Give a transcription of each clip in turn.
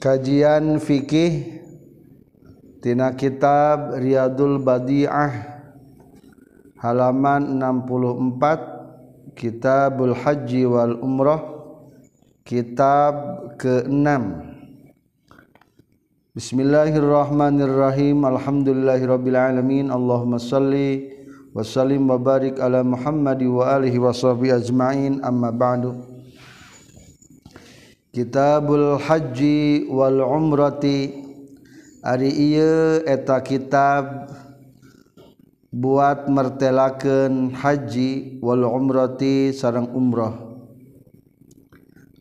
Kajian fikih Tina kitab Riyadul Badi'ah halaman 64 Kitabul Haji wal Umrah kitab ke-6 Bismillahirrahmanirrahim. Alhamdulillahirabbil alamin. Allahumma salli wa sallim wa barik ala Muhammad wa alihi wa sahbihi ajmain. Amma ba'du Kitabul Haji wal umroti Ari iye eta kitab buat mertelaken haji wal umroti sarang umroh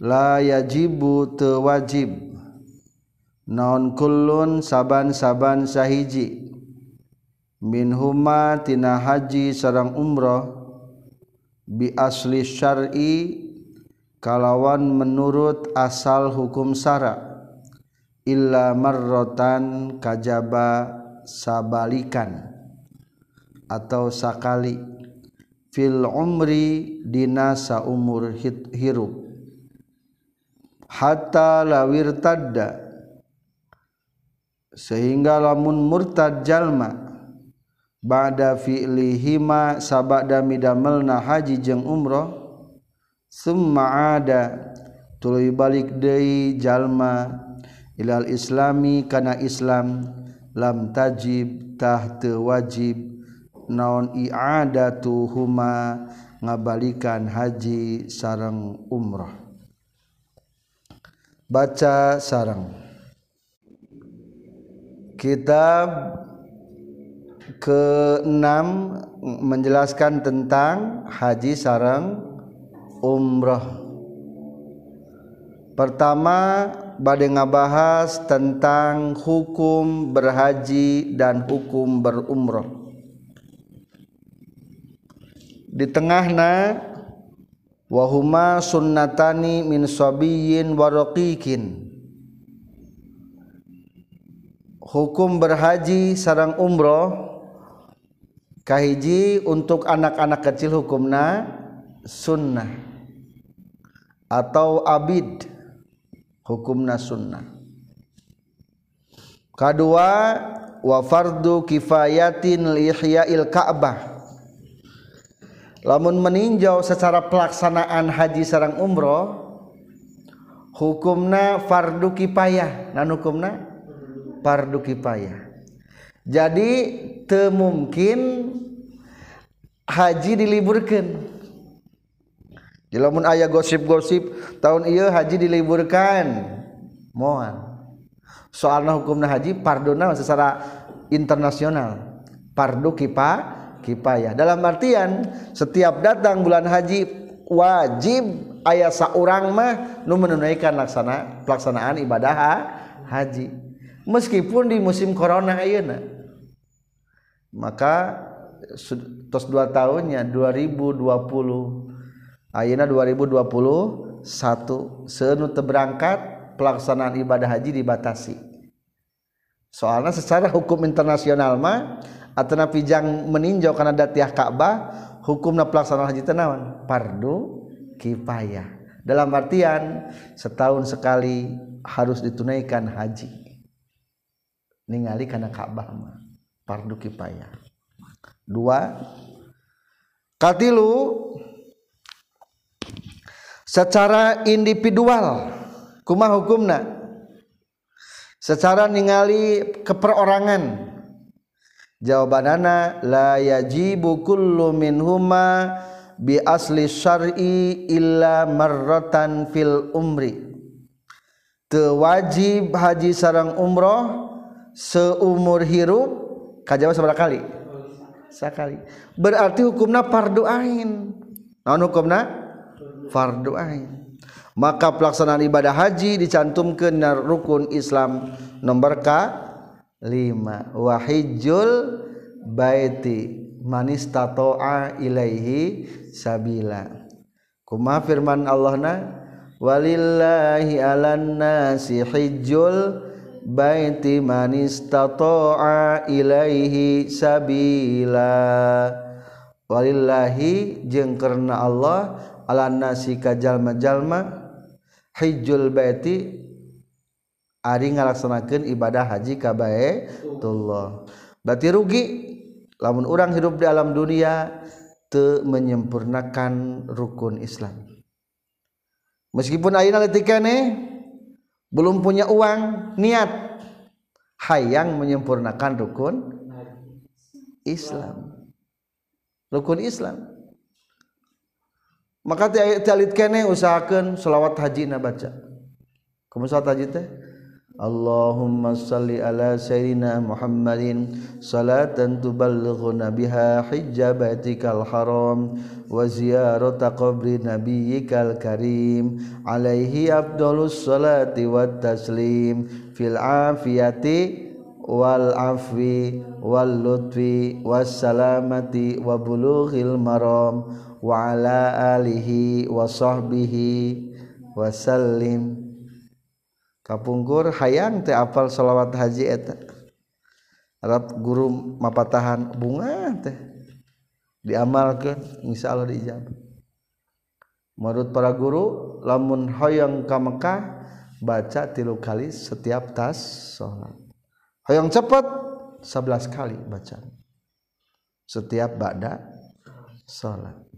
la yajibu tewajib naon kullun saban-saban sahiji. Min huma tina haji sarang umroh bi asli syar'i kalawan menurut asal hukum syara illa marrotan kajaba sabalikan atau sakali fil umri dina saumur hirup. Hatta lawir tadda sehingga lamun murtad jalma ba'da fi'lihima sabada midamelna haji jeung umrah summa ada. Tuluy balik deui jalma ilal islami kana islam. Lam tajib tah teu wajib. Naon i'adatu huma ngabalikan haji sareng umrah. Baca sareng. Kitab ke-6 menjelaskan tentang haji sareng umrah. Pertama badai ngabahas tentang hukum berhaji dan hukum berumrah. Di tengahna wahuma sunnatani min sabiyin waroqikin hukum berhaji sarang umroh kahiji untuk anak-anak kecil hukumna sunnah atau abid hukumna sunnah. Kedua wa fardu kifayatin lihya'il ka'bah. Lamun meninjau secara pelaksanaan haji sarang umroh hukumna fardu kipayah. Nan hukumna? Fardu kipayah. Jadi temungkin haji diliburkan. Lamun ayah gosip-gosip tahun iya haji diliburkan. Moal soalnya hukumnya haji pardona secara internasional. Pardu kipa kipayah. Dalam artian setiap datang bulan haji wajib ayah seorang mah nu menunaikan laksana pelaksanaan ibadah haji. Meskipun di musim corona ayeuna maka tos dua tahunnya 2020 Ayeuna 2021 senu terberangkat pelaksanaan ibadah haji dibatasi. Soalnya secara hukum internasional mah atau pijang meninjau karena datiah Ka'bah hukumna pelaksanaan haji tenawan fardu kifayah. Dalam artian setahun sekali harus ditunaikan haji. Ningali karena Ka'bah mah fardu kifayah. Dua Katilu secara individual kuma hukumna? Secara ningali keperorangan. Jawabanana la yajibu kullu minhuma bi asli syar'i illa marratan fil umri. Teu wajib haji sarang umroh seumur hirup kajawa seberapa kali. Sakali. Berarti hukumna fardu ain. Naon hukumna? fardu ain. Maka pelaksanaan ibadah haji dicantumkan rukun Islam nomor K 5 wahijul baiti manistatoa ilaihi sabila. Kumaha firman Allah na walillahi alan nasi hijjul baiti manistatoa ilaihi sabila. Walillahi jeung karena Allah ala nasi ka jalma-jalma hijjul baiti Ari ngalaksanakan ibadah haji kabaetullah berarti rugi. Lamun orang hidup di alam dunia te menyempurnakan rukun Islam. Meskipun ayeuna leutik keneh belum punya uang niat hayang menyempurnakan rukun Islam. Rukun Islam maka tialit kene usahakan selawat haji na baca. Kamu selawat haji teh Allahumma salli ala sayyidina Muhammadin salatan tuballighuna biha hijabatikal haram wa ziyarata qabri nabiyyikal karim alaihi afdalus salati wat taslim fil afiyati wal afwi wal lutfi was salamati wa bulughil maram. waala alihi wasohbihi wasallim kapungkur hayang teh apal sholawat haji eta. Arab guru mapatahan bunga teh. Diamalkan insya Allah diijabah menurut para guru lamun hoyong ke Mekah baca tilu kali setiap tas sholat. Hoyong cepat 11 kali baca. Setiap bada sholat.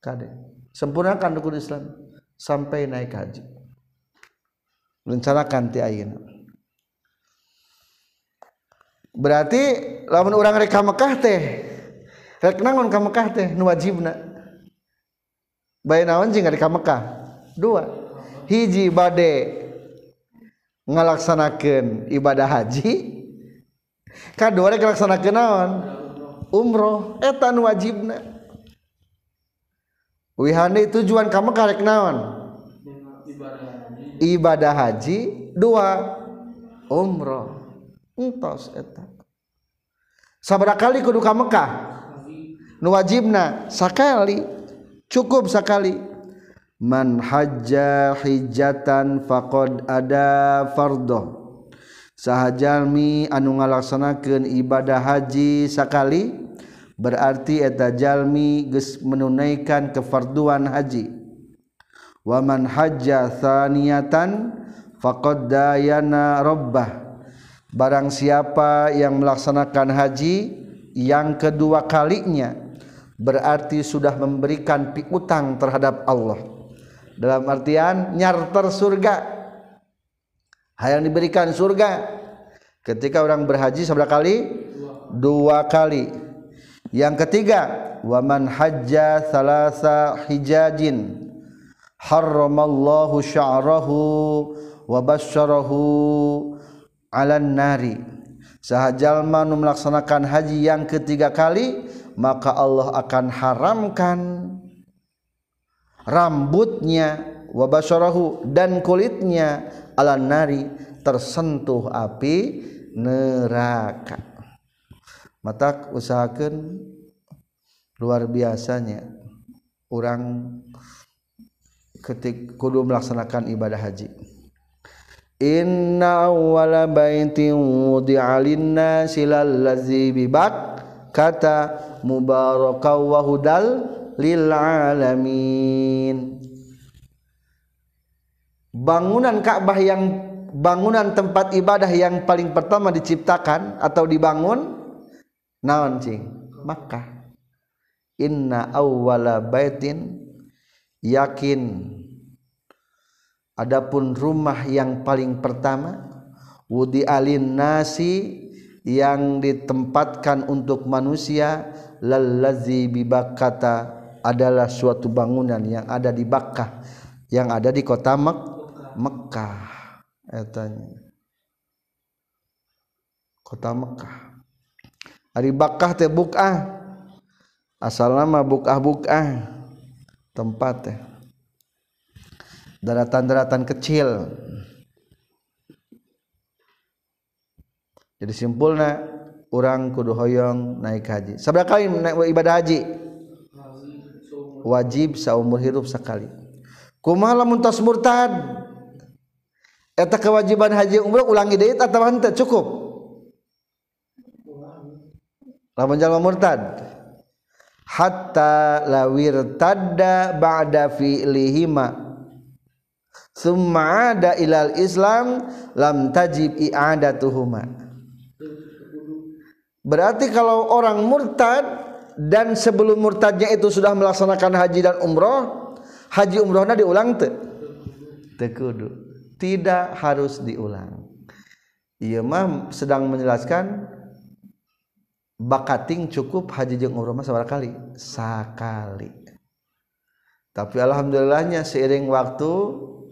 Kade. Sempurnakan rukun Islam sampai naik haji. Rencanakan ti ayeuna. Berarti lamun orang rek ka Mekah teh rek nangon ka Mekah teh nu wajibna. Bae naon jeung ka Mekah? Dua. Hiji bade ngalaksanakeun ibadah haji. Kadua rek ngalaksanakeun naon? Umroh. Eta nu wajibna Wihandi tujuan kamu karek naon? Ibadah haji dua umroh entos eta. sabaraha kali kudu ka Mekah? Nu wajibna sakali cukup sakali. Man hajja hijatan faqad ada fardho. Sahajalmi anu ngalaksanakeun ibadah haji sakali berarti eta jalmi geus menunaikan kefarduan haji. Waman hajja thaniyatan faqad dayana rabbah. Barang siapa yang melaksanakan haji yang kedua kalinya berarti sudah memberikan piutang terhadap Allah. Dalam artian nyarter surga. Hayang diberikan surga. Ketika orang berhaji seberapa kali? Dua kali yang ketiga waman hajja salasa hijajin haramallahu sya'rahu wa basyarahu 'alan nari. Sahajalma nu melaksanakan haji yang ketiga kali maka Allah akan haramkan rambutnya wa basyarahu dan kulitnya 'alan nari tersentuh api neraka mata usahakan luar biasanya. Orang ketik kudu melaksanakan ibadah haji. Inna awwala baitin wudi'a lin-nasi lallazi bi kata mubarakaw wa hudal lil alamin. Bangunan Ka'bah yang bangunan tempat ibadah yang paling pertama diciptakan atau dibangun naon cing? Makkah. Inna awwala baitin yakin. Adapun rumah yang paling pertama wudi alin nasi yang ditempatkan untuk manusia lallazi bibakata adalah suatu bangunan yang ada di Bakkah yang ada di kota Mek Mekah etanya kota Mekah ari Bakkah teh bukah. Asal nama bukah bukah. Tempat ya daratan-daratan kecil. Jadi simpulnya orang kudu hoyong naik haji. Seberapa kali naik ibadah haji? Wajib seumur hidup sekali. Kumaha lamun murtad? Eta kewajiban haji umroh ulangi deui atau henteu cukup lamun jalma murtad. Hatta lawir tadda ba'da fi'lihima. Summa ada ilal Islam lam tajib i'adatuhuma. Berarti kalau orang murtad dan sebelum murtadnya itu sudah melaksanakan haji dan umroh haji umrohnya diulang te tekudu. Tidak harus diulang. Iya mah sedang menjelaskan bakating cukup haji jeung umroh mah sabar kali sakali tapi alhamdulillahnya seiring waktu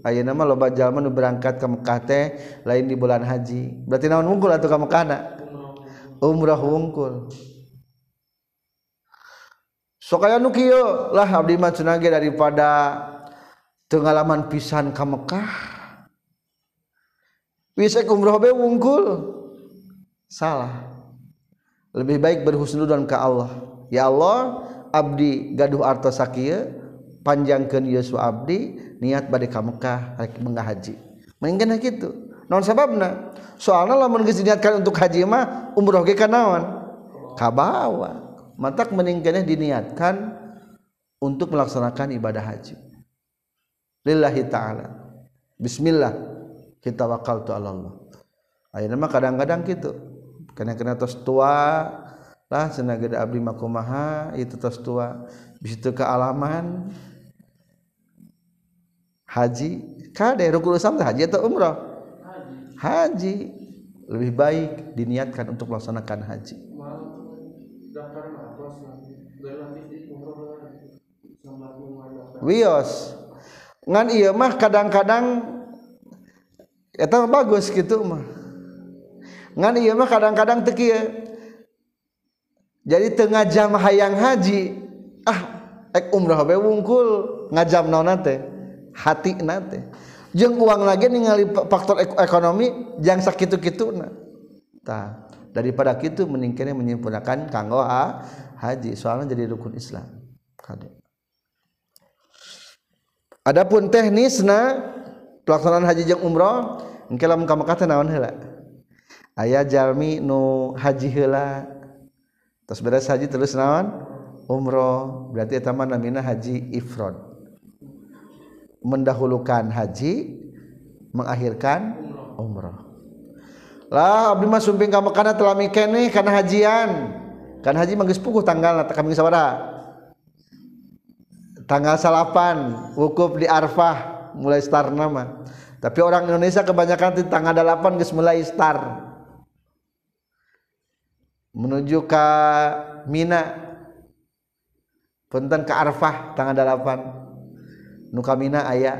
ayeuna mah loba jalma nu berangkat ke Mekah teh lain di bulan haji. Berarti naon wungkul atuh ka Mekah umrah wungkul. Sok aya nu kieu lah abdi mah daripada tengalaman pisan ka Mekah. Bisa umrah be wungkul. Salah lebih baik berhusnudan ke Allah. Ya Allah Abdi gaduh sakia panjangkan Yesus Abdi niat badai ka Mekah menggah haji. Mendingan gitu. Non sababna? Soalnya lah geus diniatkan untuk haji mah umroh ge kanaon kabawa matak meninggalnya diniatkan untuk melaksanakan ibadah haji. Lillahi ta'ala. Bismillah. Kita wakal tu Allah. Ayeuna mah kadang-kadang gitu karena kena tos tua lah senaga da abdi makumaha itu tos tua. Bisitu kealaman haji. Kade rukun Islam haji atau umrah? Haji. Lebih baik diniatkan untuk melaksanakan haji. Wios ngan iya mah kadang-kadang itu bagus gitu mah mah kadang-kadang te jadi tengah jam hayang haji ah umrah wungkul ngajam hati jeng uang lagi ningali faktor ekonomi yang sakit gitu daripada gitu meningkatnya menyempurnakan kanggo haji soalnya jadi rukun Islam. Adapun teknis nah pelaksanaan haji yang umroh kamu kata naon hela aya Jami Nu haji hela terus beres haji terus nawan umroh. Berarti taman namina haji Ifron mendahulukan haji mengakhirkan umroh. Lah Abdi mah sumping kamu karena telah mikir nih karena hajian. Kan haji manggis pukuh tanggal kami sabara tanggal salapan wukuf di Arfah mulai start nama tapi orang Indonesia kebanyakan di tanggal 8 guys mulai start menuju ke Mina. Punten ke Arfah tanggal 8 nuka Mina aya.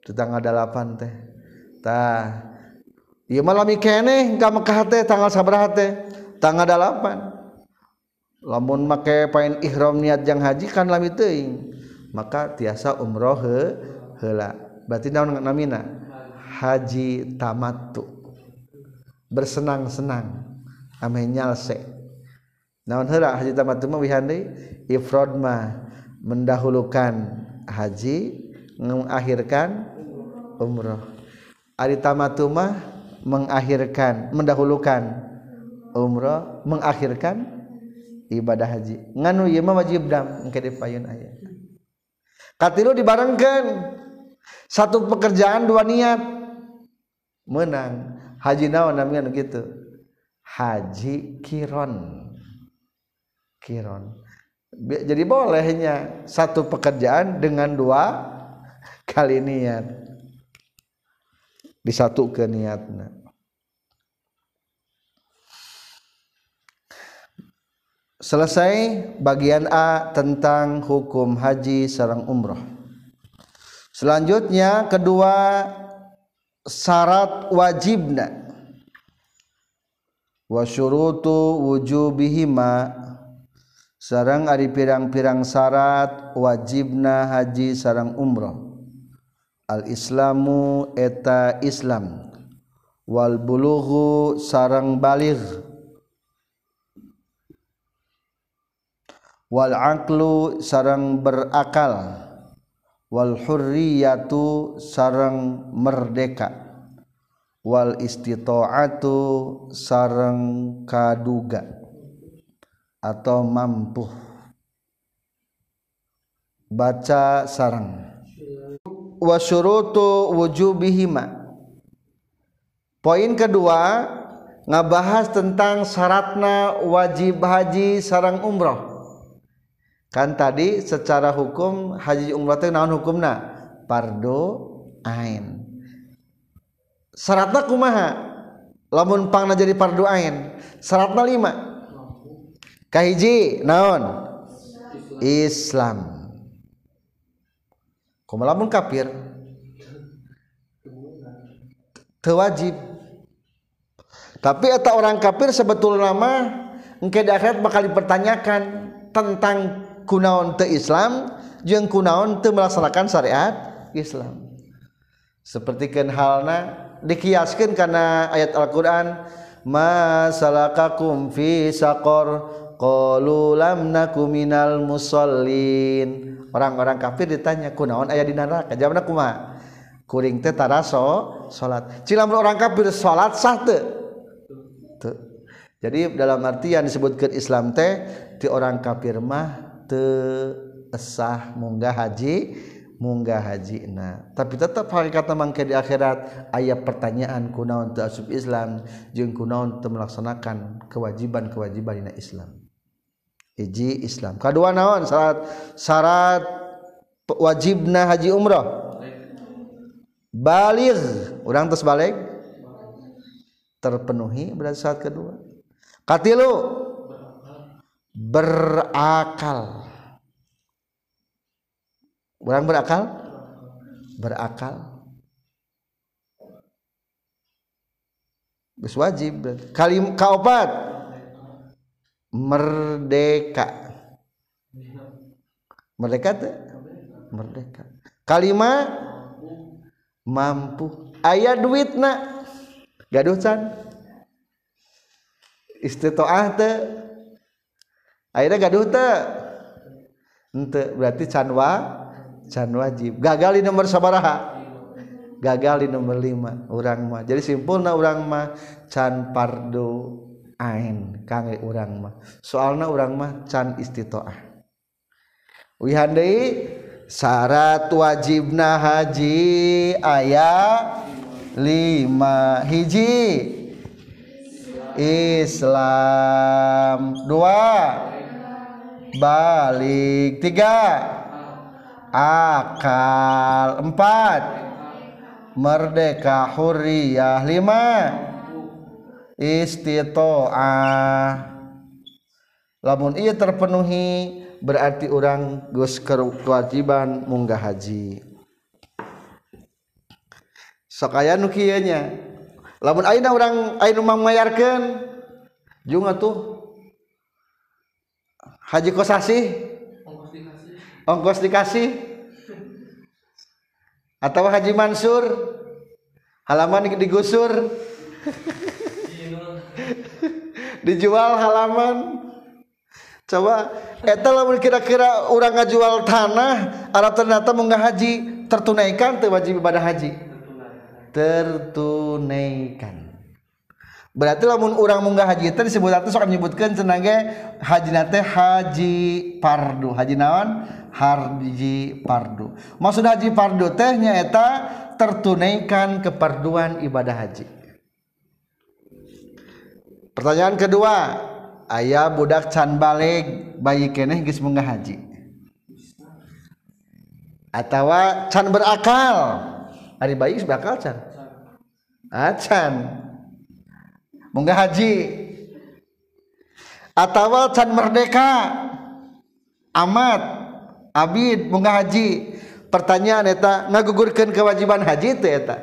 Itu tanggal 8 teh. Tah ieu malam keneh ka Mekah teh tanggal sabaraha teh tanggal 8 lamun make pain ihram niat jang haji kan lami teuing maka tiasa umroh heula. Berarti naon namina? Haji tamattu. Bersenang-senang. Ame nyalse. Naon heula haji tamattu mah wihande ifrad mah mendahulukan haji mengakhirkan umroh. Ari tamattu mah mengakhirkan mendahulukan umroh mengakhirkan ibadah haji. Nganu ieu mah wajib dam engke dipayun aya. Katilu dibarengkeun. Satu pekerjaan dua niat. Menang haji naon namanya gitu haji kiron. Kiron. Jadi bolehnya satu pekerjaan dengan dua kali niat. Di satu ke niatnya. Selesai bagian A tentang hukum haji sarang umroh selanjutnya kedua syarat wajibna. Wasyurutu wujubihima. Sarang ari pirang-pirang syarat wajibna haji sarang umrah. Al islamu eta islam. Wal bulughu sarang baligh. Wal aqlu sarang berakal. Wal hurriyatu sarang merdeka. Wal istita'atu sarang kaduga. Atau mampu baca sarang wujubihima. Poin kedua ngabahas tentang syaratna wajib haji sarang umroh kan tadi secara hukum haji umroh teh naon hukumna? Pardo ain. Syaratna kumaha? Lamun pangna jadi pardo ain. Syaratna lima. Kahiji naon? Islam. Kumaha lamun kafir? Tewajib tapi eta orang kafir sebetulnya mah engke di akhirat bakal dipertanyakan tentang kunaon te Islam jeung kunaon te melaksanakan syariat Islam. Sepertikan halna dikiaskan karena ayat Al-Quran masalakakum fi saqar qalu lam naku minal musallin. Orang-orang kafir ditanya kunaon aya di neraka? Jawabna kumaha kuring teh taraso salat cilam orang kafir salat sah teu. Jadi dalam artian disebutkan Islam teh ti orang kafir mah teesah munggah haji munggah haji nah tapi tetap hari kata mangke di akhirat ayat pertanyaan kunaon teu asup Islam jeung kunaon teu melaksanakan kewajiban-kewajiban dina Islam. Hiji Islam. Kedua naon? Syarat syarat wajibna haji umroh balik orang terus balik terpenuhi berarti syarat kedua. Katilu. Berakal. Orang berakal? Berakal. Bes wajib. Kalim kaopat? Merdeka. Merdeka tuh merdeka. Kalima? Mampu. Ayat duit nak gaduh can. Istitoah teh akhirnya gaduh teh ente berarti canwa can wajib gagal di nomor sabaraha? Gagal di nomor lima orang mah. Jadi simpulna orang mah can pardo ain kange orang mah. Soalna orang mah can istitoah. Wihandai syarat wajibna haji ayat lima. Hiji Islam. Dua balik. Tiga. Akal. Empat. Merdeka huriyah lima. Istitoah. Lamun ia terpenuhi berarti orang gus kewajiban munggah haji. Sokaya nukianya lamun aina orang aina mangmayarkeun juga tuh. Haji kosasi ongkos dikasih. Atau haji mansur? Halaman digusur? Dijual halaman? Coba eta lamun kira-kira orang ngajual tanah arah ternyata mau haji tertunaikan tuh wajib ibadah haji? Tertunaikan berarti lamun orang munggah haji itu disebut atau sok menyebutkan tenaga haji nate haji pardu. Haji naon? Haji pardu. Maksud haji pardu tehnya eta tertunaikan keparduan ibadah haji. Pertanyaan kedua ayah budak can balik bayi keneh gis munggah haji? Atau can berakal? Hari bayi bakal can? Acan munggah haji. Atau can merdeka. Amat. Abid munggah haji. Pertanyaan eta ngagugurkeun kewajiban haji teh eta?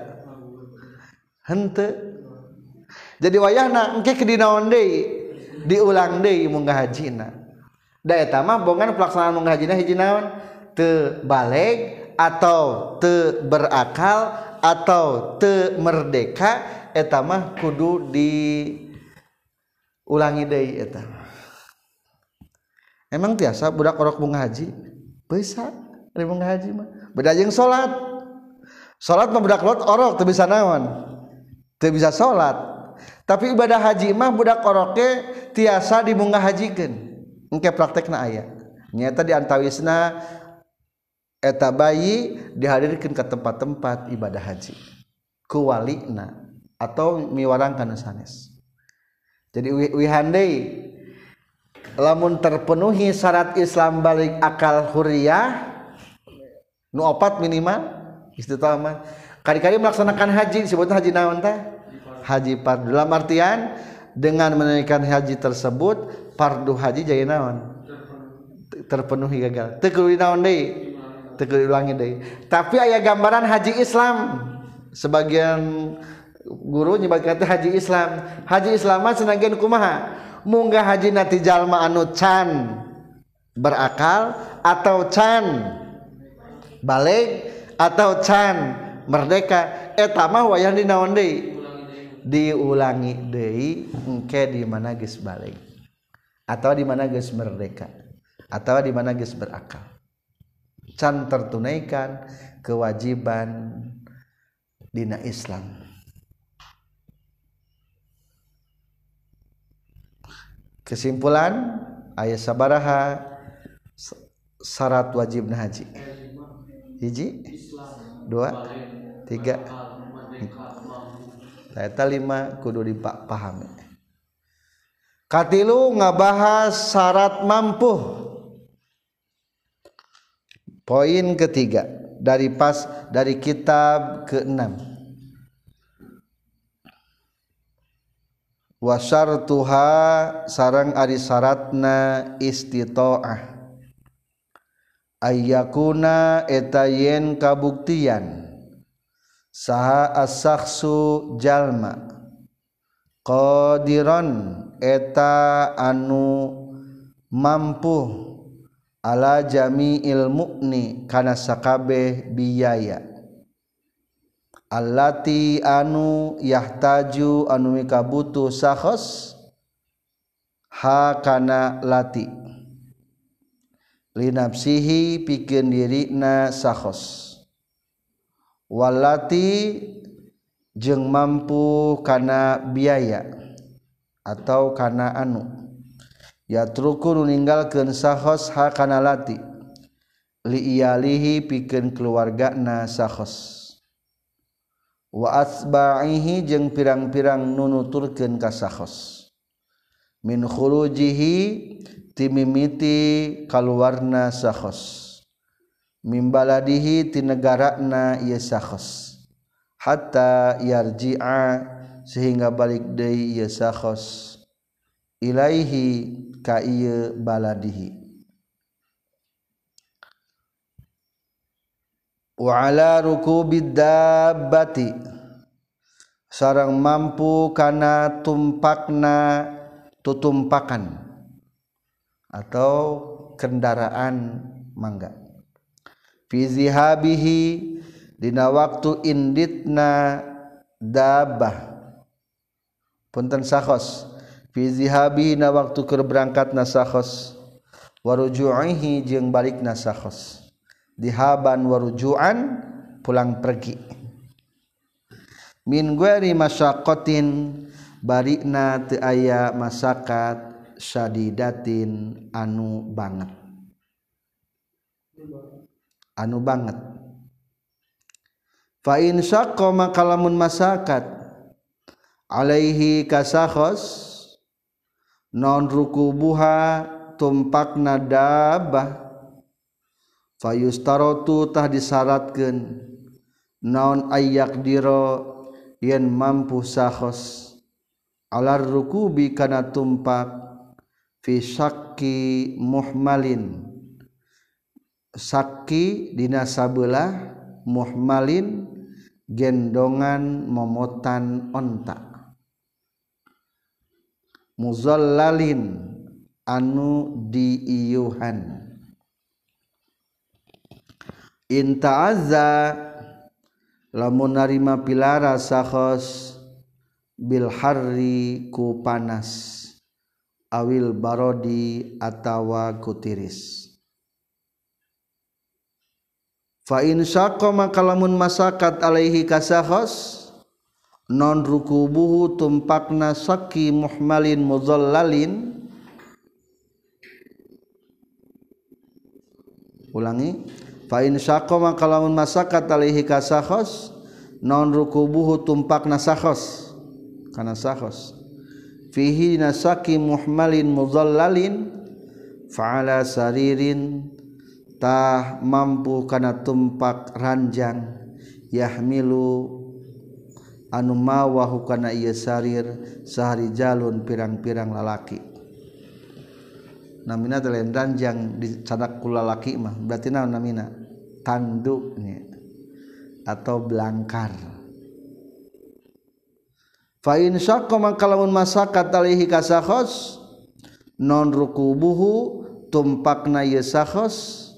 Henteu. Jadi wayahna engke kedinaon deui diulang deui munggah hajina. Da eta mah bongan pelaksanaan munggah hajina hiji naon? Teu balik atau te berakal atau te merdeka eta mah kudu di ulangi deui eta. Emang biasa budak orok bunga haji? Bisa dari bunga haji mah. Beda jeung salat salat mah budak lot orok teu bisa naon? Teu bisa salat tapi ibadah haji mah budak oroke tiasa dibunga hajikeun engke praktekna aya. Nyata di antawisna eta bayi dihadirkan ke tempat-tempat ibadah haji. Kuwalina atau miwarangkan sanes. Jadi wihandai lamun terpenuhi syarat Islam balik akal huriyah nu opat minimal istiqamah. Kali-kali melaksanakan haji disebut haji naon teh? Haji fardu dalam artian dengan menunaikan haji tersebut fardu haji jadi naon? Terpenuhi gagal. Teu naon deui ulangi deh tapi ayah gambaran haji Islam sebagian guru nyibat kata haji Islam. Haji Islam senangkan kumaha? Munggah haji nati jalma anu can berakal atau can balik atau can merdeka. Etama wayang di naon deui? Diulangi deui engke di mana geus balik atau di mana geus merdeka atau di mana geus berakal. Can tertunaikan kewajiban dina Islam. Kesimpulan ayat sabaraha syarat wajib haji. Hiji? Dua? Tiga? Eta lima kudu dipahami. Katilu ngabahas syarat mampu. Poin ketiga dari pas dari kitab wasar tuha sarang ari syaratna istitoah. Ayakuna eta yen kabuktian. Saha as-sakhsu jalma. Qadiron eta anu mampu ala jami'il mu'ni kana sakabeh biaya allati anu yahtaju anu mika butuh sahos ha kana lati. Linapsihi pikeun dirina sahos walati jeung mampu kana biaya atau kana anu. Yatruku nu ninggalkeun sahos ha kana lati. Liiyalihi pikeun keluargana sahos wa asba'ihi jeung pirang-pirang nunuturkeun ka sahos min khurujihi timimiti kaluarna sakhos. Min baladihi ti negarana ieu sakhos. Hatta yarji'a sehingga balik deui ieu sakhos. Ilaihi ka ieu baladihi. Wa ala rukubid dabbati. Sarang mampu kana tumpakna tutumpakan atau kendaraan mangga. Fi zihabihi dina waktu inditna dabbah. Punten sahos zihabi na waktu ke berangkat nasahhos warujuhi jeung balik nasahhos dihaban warujuan pulang pergi. Mingueri masyakotin barikna aya masyarakat syadidatin anu banget. Anu banget. Fainsya makalamun masyarakat Alaihi kasahhos non ruku buha tumpak nadabah fayustarotu tah disyaratkan naon ayak diro yen mampu sahos. Alar rukubi kana tumpak fi syakki muhmalin. Sakki dina sabelah muhmalin gendongan momotan onta. Muzallalin anu diiyuhan. Inta'azza lamun narima pilara sahos bil harri ku panas awil barodi atawa kutiris fa in syaqqa maka lamun masakat alaihi kasahos non rukubuhu tumpakna saki muhmalin muzallalin. Ulangi Fain sako maka lamun masaka talihi kasakhos non rukubuhu tumpak nasakhos kana sakhos. Fihi nasaki muhmalin mudhallalin fa'ala saririn tah mampu kana tumpak ranjang yahmilu anu mawahu kana ieu sarir sahari jalun pirang-pirang lalaki. namina dalam ranjang di sadak kula laki mah. Berarti naon namina? Tanduknya atau belangkar fa in syaqqa maka lamun masakat alihi kasakhos non rukubuhu tumpakna ye sakhos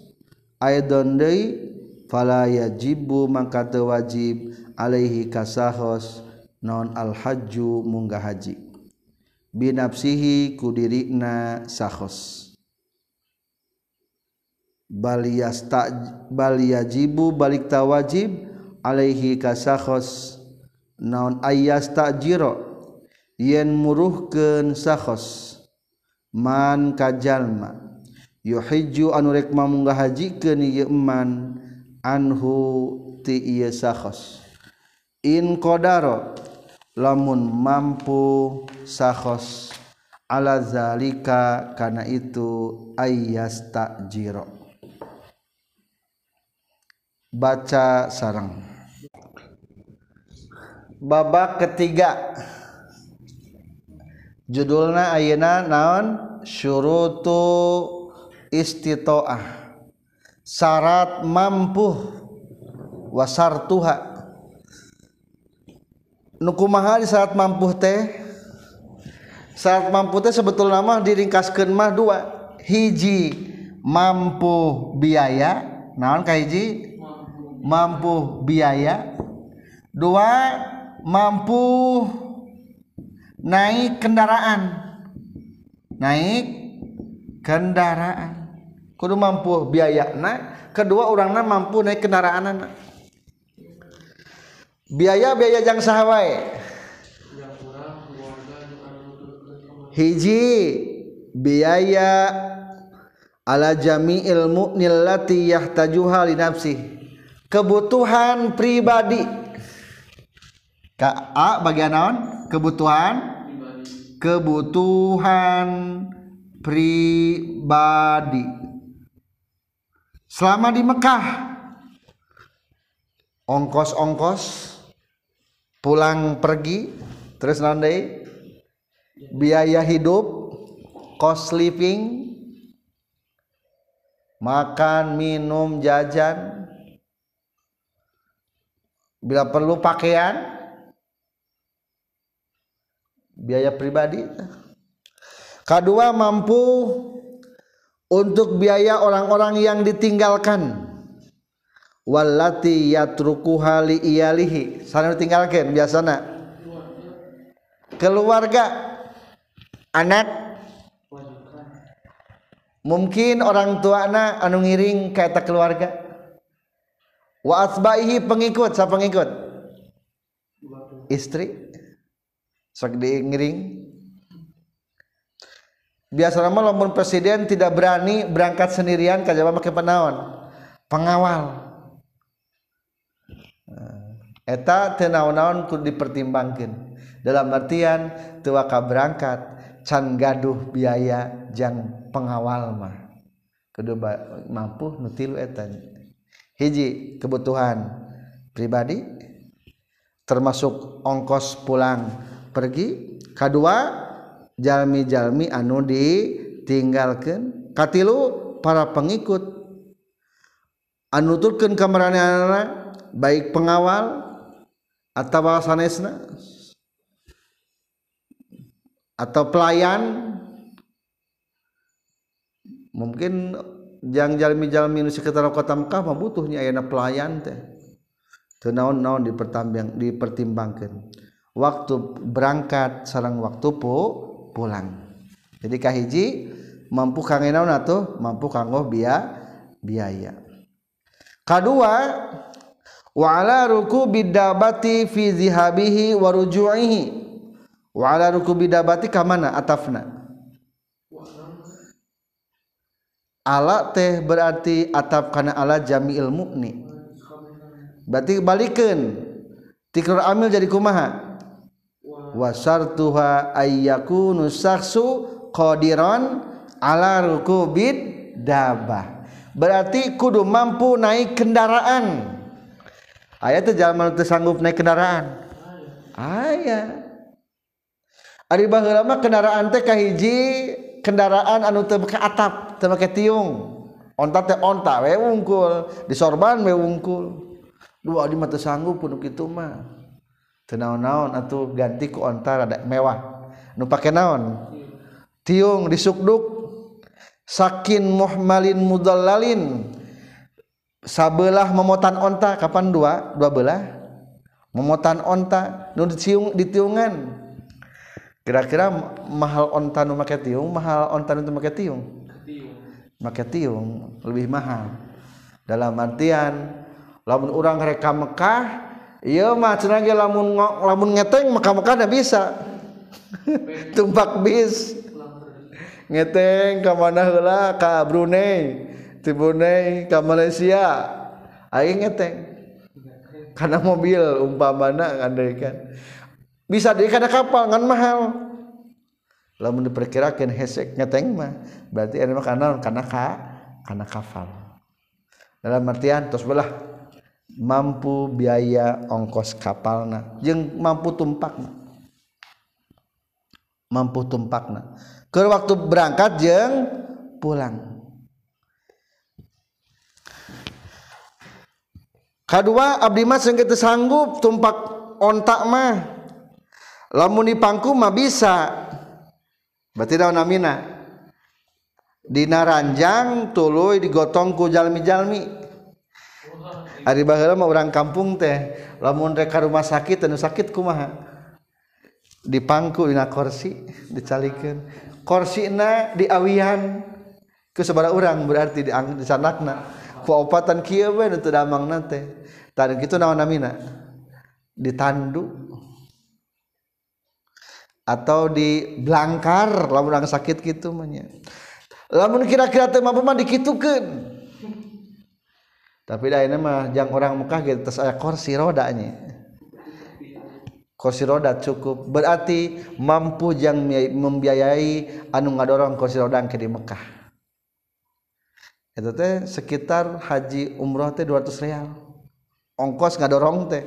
aidon deui fala yajibu maka teu wajib alaihi kasahos non al hajju munggah haji. binafsihi kudirina sahos baliyas tak baliyajibu balik tawajib alaihi kasahos naon ayas takjiro yen muruhkeun sahos man kajalma yuhijju anu rek mamunggah hajikeun ieu man anhu ti ieu sahos in qadara lamun mampu sakhos ala zalika kana itu ayas tajiro baca sarang. Babak ketiga. Judulna ayeuna naon? Syurutu istitoah. Syarat mampu wasartuha nuku mahal di syarat mampu teh? Syarat mampu teh sebetul nama diringkaskan mah dua. Hiji mampu biaya. Naon kahiji mampu biaya. Dua mampu naik kendaraan. Naik kendaraan. Kudu mampu biaya nah kedua orangnya mampu naik kendaraan anak biaya biaya jang sahawai hiji biaya ala jami'il mu'nil lati yahtajuha li nafsi. Kebutuhan pribadi. A bagian naon kebutuhan? Kebutuhan pribadi. Selama di Mekah ongkos-ongkos pulang pergi terus nanti biaya hidup cost living makan minum jajan. Bila perlu pakaian biaya pribadi. Kedua mampu untuk biaya orang-orang yang ditinggalkan wallati yatrukuha li iyalihi. Sana ditinggalkan biasana keluarga. Anak. Mungkin orang tua anak anu ngiring kata keluarga. Wa asbaihi pengikut siapa pengikut? Istri. Sok diiring biasa nama lamun presiden tidak berani berangkat sendirian ke Jawa pakai penawan pengawal eta tenaon-naon ku dipertimbangkan dalam artian tua berangkat can gaduh biaya jang pengawal mah. Kudu mampu nutilu eta. Hiji kebutuhan pribadi termasuk ongkos pulang pergi. Kedua jalmi-jalmi anu ditinggalkan katilu para pengikut. Anu turkeun kamarana baik pengawal atau sanesna atau pelayan? Mungkin jang jalmi-jalmi nu sekitar kota Mekah mah butuhnya pelayan teh. Teu naon-naon dipertimbangkan waktu berangkat sarang waktu pu pulang. Jadi kahiji mampu kangge naon mampu kanggo biaya. Biaya kedua wa ala rukubi dabati fi zihabihi wa ruju'ihi. Wa ala rukubi ka mana? Atafna. Ala teh berarti atap karena ala jami ilmu nih berarti balikan. Tikror amil jadi kumaha? Wasar tuha ayyaku nusaksu qadiran ala rukubid dabah berarti kudu mampu naik kendaraan aya tuh sanggup naik kendaraan. Aya lama kendaraan teh kahiji kendaraan anu teu ke atap teu make tiung. Onta teh onta we wungkul, disorban we wungkul. dua di mata sanggup pun kitu mah. Teu naon-naon atuh ganti ku onta rada mewah. Nu pake naon? Tiung disukduk sakin muhmalin mudallalin. sabelah memotan onta kapan dua? Dua belah? Memotan onta nun siung ditiungan. Kira-kira mahal onta nu make tiung mahal onta nu make tiung? Make tiung lebih mahal. Dalam artian lamun orang reka Mekah iya mah cenah ge lamun lamun ngeteng Mekah Mekah da bisa. Tumpak bis. Ngeteng ka mana heula? Ka Brunei. ti Brunei ka Malaysia. Aing eteng karena mobil umpamana andaikan bisa di karena kapal kan mahal. Lamun diperkirakan hesek ngeteng mah. Berarti ada makanan karena ka karena kafal dalam artian terus belah mampu biaya ongkos kapalna. Jeung mampu tumpakna. Mampu tumpakna. Ke waktu berangkat jeung pulang. kedua Abdi Mas yang kita sanggup tumpak ontak mah. Lamun dipangku mah bisa. Berarti daun namina. Dina ranjang tuluy digotong ku jalmi-jalmi. Ari baheula mah urang kampung teh. Lamun rek ka rumah sakit anu sakit kumaha dipangku dina kursi dicalikeun. Korsina diawian ke sabara urang berarti di sanakna ku opatan kieu we nu teu damangna teh. Tadi kitu naon namina? Ditandu atau di belangkar lamun sakit gitu mahnya lamun kira-kira teh mampu mah dikitukeun. Tapi ini mah jang orang Mekah gitu terus aya kursi rodanya kursi roda cukup. Berarti mampu jang membiayai anu ngadorong kursi roda ke di Mekah itu teh sekitar haji umroh teh 200 real. Ongkos ngadorong teh.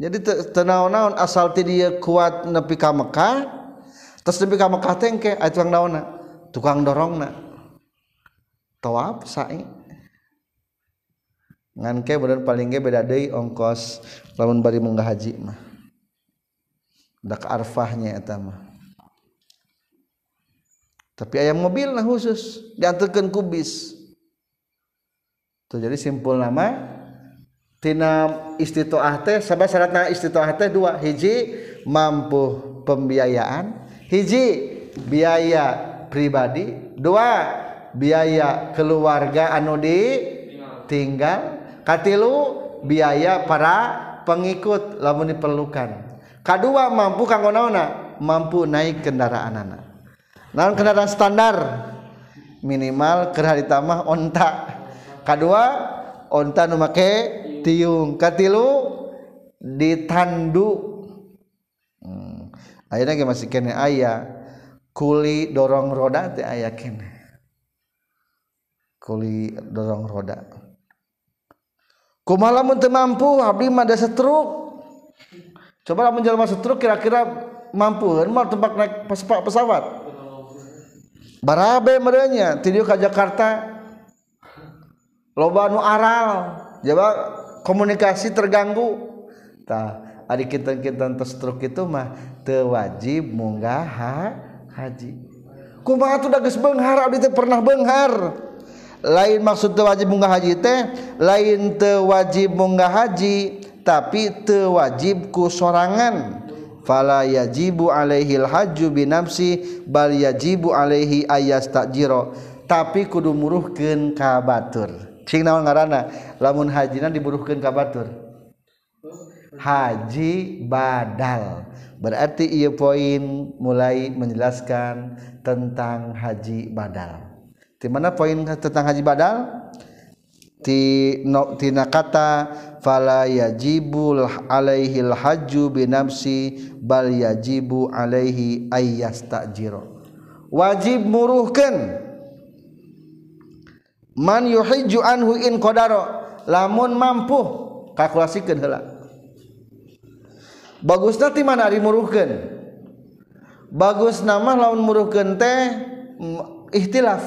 Jadi tenaon-naon asal ti dia kuat nepi ka Mekah terus nepi ka Mekah teh engke aya tukang naonna tukang dorongna. Tawaf sa'i ngan ke bener paling ge beda deui ongkos lamun bari munggah haji mah. Dak arfahnya eta mah. Tapi ayam mobil nah khusus diantarkan kubis tuh jadi simpul nama tina istitoah teh sabab syaratna istitoah teh dua. Hiji mampu pembiayaan. Hiji biaya pribadi. Dua biaya keluarga anu di tinggal. Katilu biaya para pengikut lamun diperlukan. Kedua mampu kanggo naona mampu naik kendaraan anak naon kendaraan standar? Minimal kerah ditambah ontak kedua onta nu make tiung. Katilu ditandu. Hmm. akhirnya ge masih kene aya. Kuli dorong roda teh aya kene. Kuli dorong roda. Kumaha lamun teu mampu abdi mah da setruk. Coba lamun jelema setruk kira-kira mampu mah tempat naik pesawat. Barabe merenya ti ka Jakarta loba nu aral jawab komunikasi terganggu. Tah ari kita kita terstruk itu mah teu wajib munggah haji. Kumaha tuh geus beunghar abdi teh pernah beunghar lain maksud teu wajib munggah haji teh lain teu wajib munggah haji tapi teu wajib ku sorangan. Fala yajibu alaihi hajju binafsi bal yajibu alaihi ayastajiro. Tapi kudu muruhkeun ka batur. cing naon ngaranna? Lamun hajina diburuhkeun ka batur. Haji badal. Berarti ieu poin mulai menjelaskan tentang haji badal. Di mana poin tentang haji badal? Ti no, tina kata fala yajibul alaihil hajju binafsi bal yajibu alaihi ayyastajiro wajib muruhkeun. man yuhijju anhu in qadara. Lamun mampu kalkulasikeun heula. Bagusna ti mana ari muruhkeun bagus nama lamun muruhkeun teh mm, ikhtilaf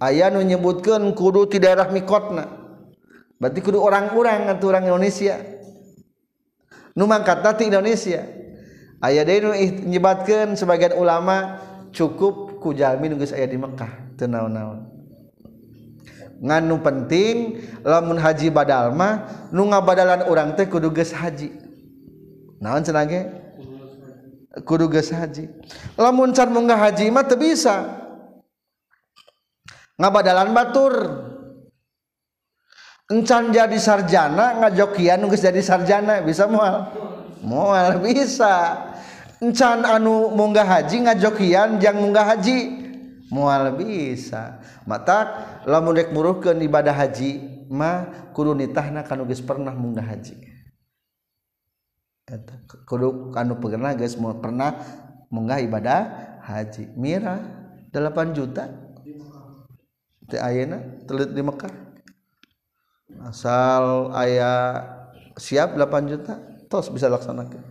aya nu nyebutkeun kudu ti daerah mikotna. Berarti kudu orang-orang atau orang Indonesia. Nu mangkatna ti Indonesia. Aya deui nu nyebatkeun sebagian ulama cukup ku jalmi nu geus aya di Mekah teu naon-naon. nganu penting lamun haji badalma nu ngabadalan orang teh kudu geus haji. Naon cenah ge? Kudu geus haji. Lamun can munggah haji mah teu bisa. Ngabadalan batur. Encan jadi sarjana ngajokian geus jadi sarjana bisa moal moal bisa. Encan anu munggah haji ngajokian jang munggah haji moal bisa. Mata lamun rek muruhkeun ibadah haji mah kudu nitahna kanu geus pernah munggah haji. Eta kudu kanu pernah geus pernah munggah ibadah haji. Mira 8 juta. Telit di Mekkah asal ayah siap 8 juta tos bisa laksanakan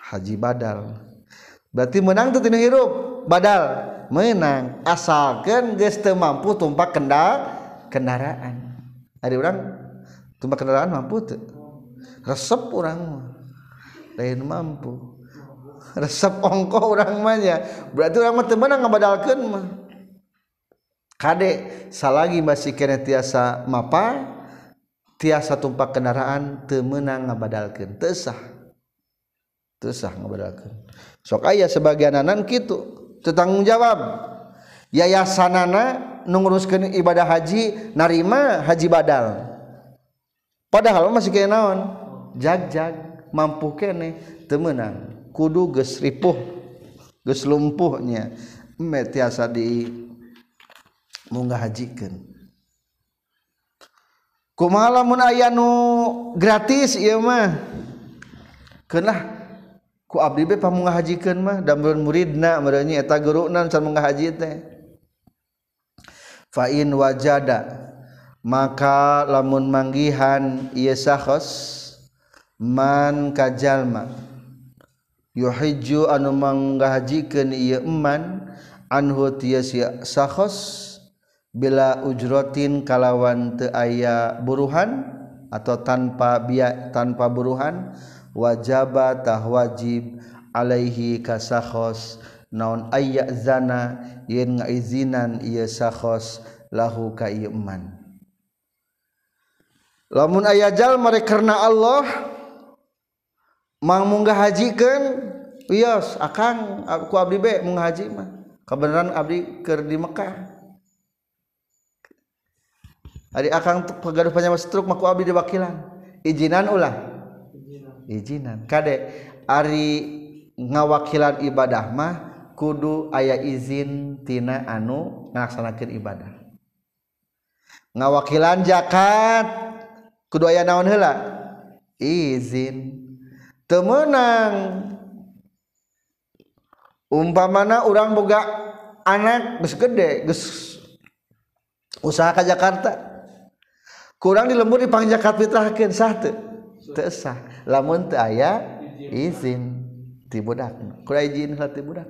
Haji badal. Berarti menang tuh tidak hirup? Badal menang. Asalkan geste mampu tumpak kendal kendaraan. Ada orang tumpak kendaraan mampu tuh resep orang lain mampu. Resep ongkoh orang mah berarti orang mah temenang ngabadalkeun mah. Kadek salagi masih kena tiasa mapa tiasa tumpak kendaraan temenang ngabadalkeun. Tesah tesah ngabadalkeun. Sok aya sebagian anan kitu tetanggung jawab yayasanana nunguruskan ibadah haji narima haji badal. Padahal masih kena naon? Jag-jag mampu kene temenang kudu geus ripuh geus lumpuhnya. Eme tiasa di munggah hajikeun kumaha lamun aya nu gratis ieu mah? Keunah ku abdi be pamungahajikeun mah dambeun muridna merenya eta guruna can munghaji teh. Fa in wajada maka lamun manggihan ieu sakhos man kajalma yuhijju anu mangahajikeun ieu eman anhu tiasi sakhos bila ujrotin kalawan teu aya buruhan atau tanpa biak tanpa buruhan wajabatah wajib Alaihi kasakhos naon aya zana yen ngaizinan ia sakhos lahu kaiman. lamun aya jal mereka karena Allah mang munggah hajikan wios akang ku abdi be munggah haji mah. Kebenaran abdi ker di Mekah. Ari akang pegaduh panjawa struk maku abdi diwakilan. Ijinan ulah. Ijinan. Kade ari ngawakilan ibadah mah kudu aya izin tina anu ngalaksanakeun ibadah. Ngawakilan zakat kudu aya naon heula? Izin. Temenang umpamana orang boga anak geus gede geus usaha ke Jakarta kurang di lembur dipang zakat fitrahkeun sah teu? Teu sah. Lamun teu aya izin ti budak kurang izin heula ti budak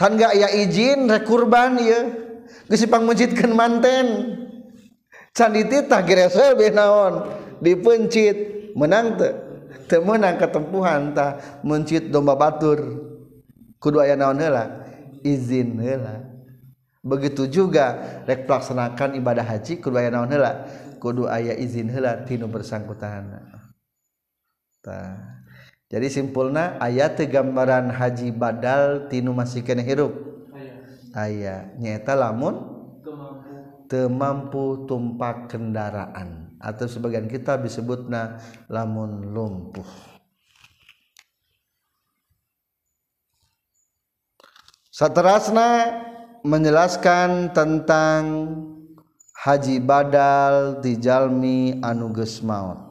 can gak aya izin rek kurban ieu? Geus pangmencitkeun manten. Can dititah geresel be naon? Dipencit. Menang teu. Teu menang ketempuhan tah. Mencit domba batur. Kudu aya naon heula? Izin heula. Begitu juga rek pelaksanakan ibadah haji kudu aya naon heula? Kudu aya izin heula tinu bersangkutan. Jadi simpulna ayat gambaran haji badal tinu masih kena hirup. Aya. Nyata lamun? Temampu tumpak kendaraan. Atau sebagian kita disebutna lamun lumpuh. Saterasna menjelaskan tentang haji badal di jalmi anu geus maut